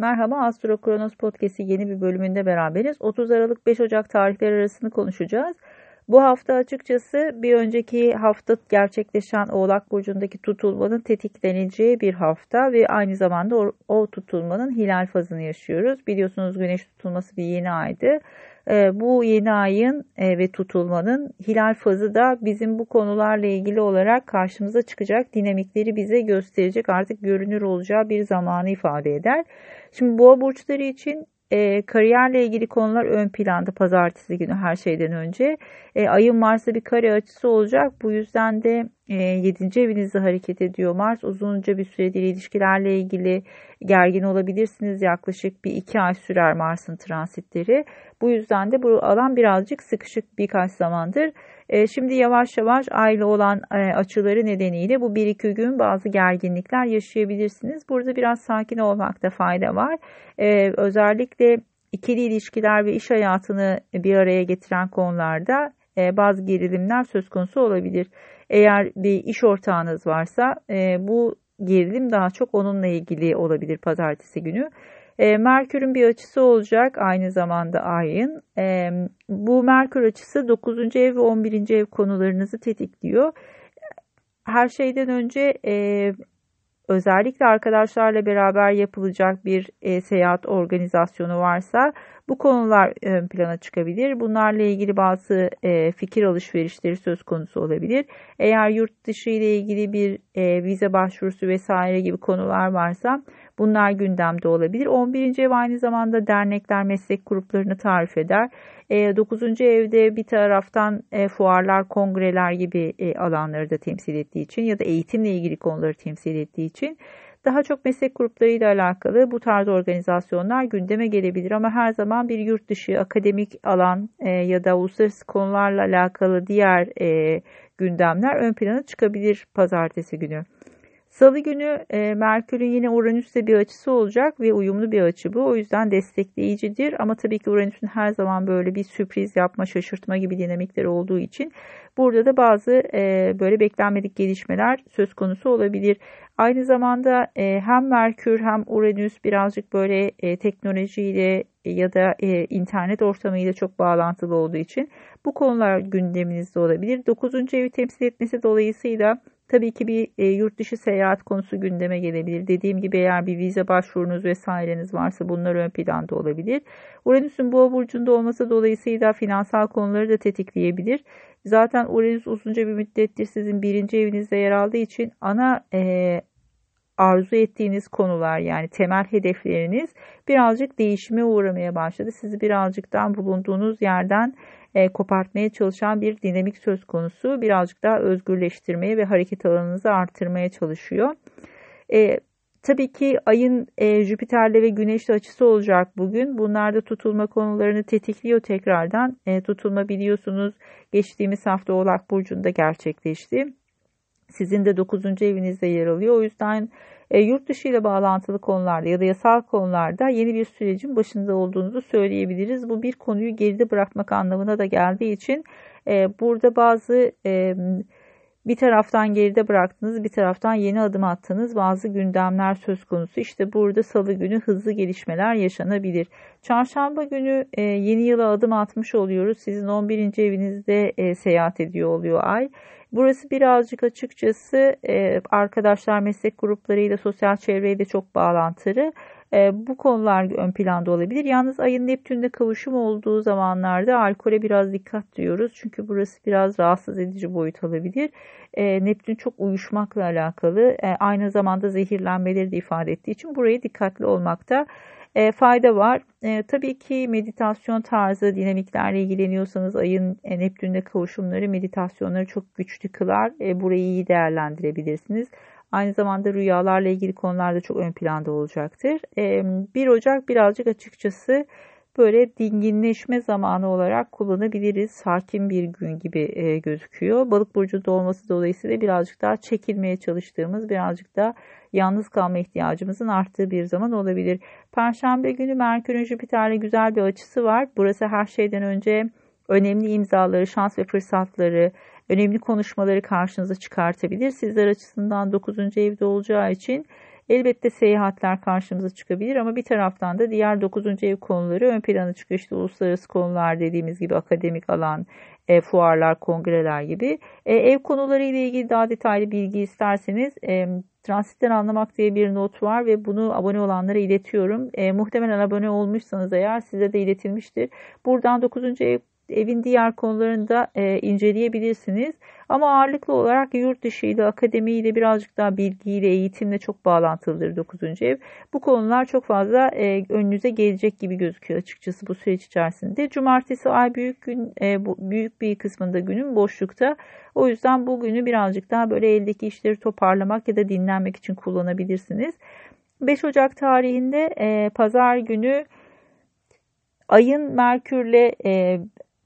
Merhaba Astro Kronos Podcast'i yeni bir bölümünde beraberiz. 30 Aralık 5 Ocak tarihleri arasını konuşacağız. Bu hafta açıkçası bir önceki hafta gerçekleşen Oğlak Burcu'ndaki tutulmanın tetikleneceği bir hafta ve aynı zamanda o, o tutulmanın hilal fazını yaşıyoruz. Biliyorsunuz güneş tutulması bir yeni aydı. Ee, bu yeni ayın e, ve tutulmanın hilal fazı da bizim bu konularla ilgili olarak karşımıza çıkacak dinamikleri bize gösterecek artık görünür olacağı bir zamanı ifade eder. Şimdi boğa burçları için e, kariyerle ilgili konular ön planda pazartesi günü her şeyden önce. E, ayın Mars'a bir kare açısı olacak. Bu yüzden de 7. evinizde hareket ediyor Mars. Uzunca bir süredir ilişkilerle ilgili gergin olabilirsiniz. Yaklaşık bir iki ay sürer Mars'ın transitleri. Bu yüzden de bu alan birazcık sıkışık birkaç zamandır. E, şimdi yavaş yavaş aile olan e, açıları nedeniyle bu bir iki gün bazı gerginlikler yaşayabilirsiniz. Burada biraz sakin olmakta fayda var. E, özellikle ikili ilişkiler ve iş hayatını bir araya getiren konularda bazı gerilimler söz konusu olabilir. Eğer bir iş ortağınız varsa bu gerilim daha çok onunla ilgili olabilir pazartesi günü. E, Merkür'ün bir açısı olacak aynı zamanda ayın. E, bu Merkür açısı 9. ev ve 11. ev konularınızı tetikliyor. Her şeyden önce e, özellikle arkadaşlarla beraber yapılacak bir e, seyahat organizasyonu varsa bu konular ön plana çıkabilir. Bunlarla ilgili bazı e, fikir alışverişleri söz konusu olabilir. Eğer yurt dışı ile ilgili bir e, vize başvurusu vesaire gibi konular varsa bunlar gündemde olabilir. 11. ev aynı zamanda dernekler, meslek gruplarını tarif eder. 9. evde bir taraftan fuarlar, kongreler gibi alanları da temsil ettiği için ya da eğitimle ilgili konuları temsil ettiği için daha çok meslek gruplarıyla alakalı bu tarz organizasyonlar gündeme gelebilir ama her zaman bir yurt dışı akademik alan e, ya da uluslararası konularla alakalı diğer e, gündemler ön plana çıkabilir pazartesi günü. Salı günü e, Merkür'ün yine Uranüs'te bir açısı olacak ve uyumlu bir açı bu. O yüzden destekleyicidir ama tabii ki Uranüs'ün her zaman böyle bir sürpriz yapma, şaşırtma gibi dinamikleri olduğu için burada da bazı e, böyle beklenmedik gelişmeler söz konusu olabilir. Aynı zamanda e, hem Merkür hem Uranüs birazcık böyle e, teknolojiyle ya da e, internet ortamıyla çok bağlantılı olduğu için bu konular gündeminizde olabilir. 9. evi temsil etmesi dolayısıyla Tabii ki bir e, yurt dışı seyahat konusu gündeme gelebilir. Dediğim gibi eğer bir vize başvurunuz vesaireniz varsa bunlar ön planda olabilir. Uranüs'ün boğa burcunda olması dolayısıyla finansal konuları da tetikleyebilir. Zaten Uranüs uzunca bir müddettir sizin birinci evinizde yer aldığı için ana e, arzu ettiğiniz konular yani temel hedefleriniz birazcık değişime uğramaya başladı. Sizi birazcıktan bulunduğunuz yerden e, kopartmaya çalışan bir dinamik söz konusu. Birazcık daha özgürleştirmeye ve hareket alanınızı artırmaya çalışıyor. E, tabii ki ayın e, Jüpiter'le ve Güneş'le açısı olacak bugün. Bunlar da tutulma konularını tetikliyor tekrardan. E, tutulma biliyorsunuz geçtiğimiz hafta Oğlak Burcu'nda gerçekleşti. Sizin de 9. evinizde yer alıyor. O yüzden e, yurt dışı ile bağlantılı konularda ya da yasal konularda yeni bir sürecin başında olduğunuzu söyleyebiliriz. Bu bir konuyu geride bırakmak anlamına da geldiği için e, burada bazı e, bir taraftan geride bıraktınız, bir taraftan yeni adım attığınız bazı gündemler söz konusu. İşte burada salı günü hızlı gelişmeler yaşanabilir. Çarşamba günü e, yeni yıla adım atmış oluyoruz. Sizin 11. evinizde e, seyahat ediyor oluyor ay. Burası birazcık açıkçası e, arkadaşlar meslek gruplarıyla sosyal çevreyle çok bağlantılı. E, bu konular ön planda olabilir. Yalnız ayın Neptün'de kavuşum olduğu zamanlarda alkole biraz dikkat diyoruz. Çünkü burası biraz rahatsız edici boyut alabilir. E, Neptün çok uyuşmakla alakalı. E, aynı zamanda zehirlenmeleri de ifade ettiği için buraya dikkatli olmakta e, fayda var. E, tabii ki meditasyon tarzı dinamiklerle ilgileniyorsanız ayın e, Neptün'de kavuşumları meditasyonları çok güçlü kılar. E, burayı iyi değerlendirebilirsiniz. Aynı zamanda rüyalarla ilgili konularda çok ön planda olacaktır. E, 1 Ocak birazcık açıkçası böyle dinginleşme zamanı olarak kullanabiliriz. Sakin bir gün gibi e, gözüküyor. Balık burcu olması dolayısıyla birazcık daha çekilmeye çalıştığımız, birazcık daha yalnız kalma ihtiyacımızın arttığı bir zaman olabilir. Perşembe günü Merkür'ün Jüpiter'le güzel bir açısı var. Burası her şeyden önce önemli imzaları, şans ve fırsatları, önemli konuşmaları karşınıza çıkartabilir. Sizler açısından 9. evde olacağı için Elbette seyahatler karşımıza çıkabilir ama bir taraftan da diğer 9. ev konuları ön plana çıkıyor. İşte uluslararası konular dediğimiz gibi akademik alan, e, fuarlar, kongreler gibi. E, ev konuları ile ilgili daha detaylı bilgi isterseniz e, Transitten anlamak diye bir not var ve bunu abone olanlara iletiyorum. E, muhtemelen abone olmuşsanız eğer size de iletilmiştir. Buradan 9. ev evin diğer konularını da e, inceleyebilirsiniz. Ama ağırlıklı olarak yurt dışı ile akademiyle birazcık daha bilgiyle, eğitimle çok bağlantılıdır 9. ev. Bu konular çok fazla e, önünüze gelecek gibi gözüküyor açıkçası bu süreç içerisinde. Cumartesi ay büyük gün e, büyük bir kısmında günün boşlukta. O yüzden bu günü birazcık daha böyle eldeki işleri toparlamak ya da dinlenmek için kullanabilirsiniz. 5 Ocak tarihinde e, pazar günü ayın Merkürle e,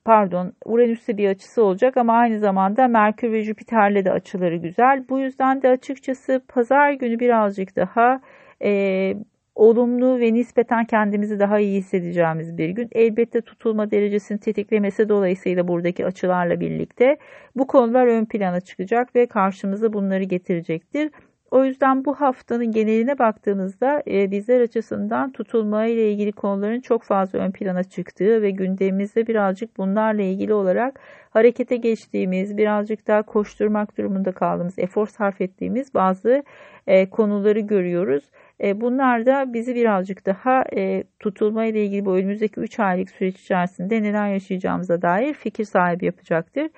pardon Uranüs'te bir açısı olacak ama aynı zamanda Merkür ve Jüpiter'le de açıları güzel. Bu yüzden de açıkçası pazar günü birazcık daha e, olumlu ve nispeten kendimizi daha iyi hissedeceğimiz bir gün. Elbette tutulma derecesini tetiklemesi dolayısıyla buradaki açılarla birlikte bu konular ön plana çıkacak ve karşımıza bunları getirecektir. O yüzden bu haftanın geneline baktığımızda e, bizler açısından tutulma ile ilgili konuların çok fazla ön plana çıktığı ve gündemimizde birazcık bunlarla ilgili olarak harekete geçtiğimiz, birazcık daha koşturmak durumunda kaldığımız, efor sarf ettiğimiz bazı e, konuları görüyoruz. E, bunlar da bizi birazcık daha e, tutulma ile ilgili bu önümüzdeki 3 aylık süreç içerisinde neler yaşayacağımıza dair fikir sahibi yapacaktır.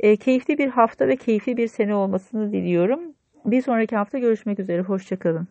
E, keyifli bir hafta ve keyifli bir sene olmasını diliyorum. Bir sonraki hafta görüşmek üzere. Hoşçakalın.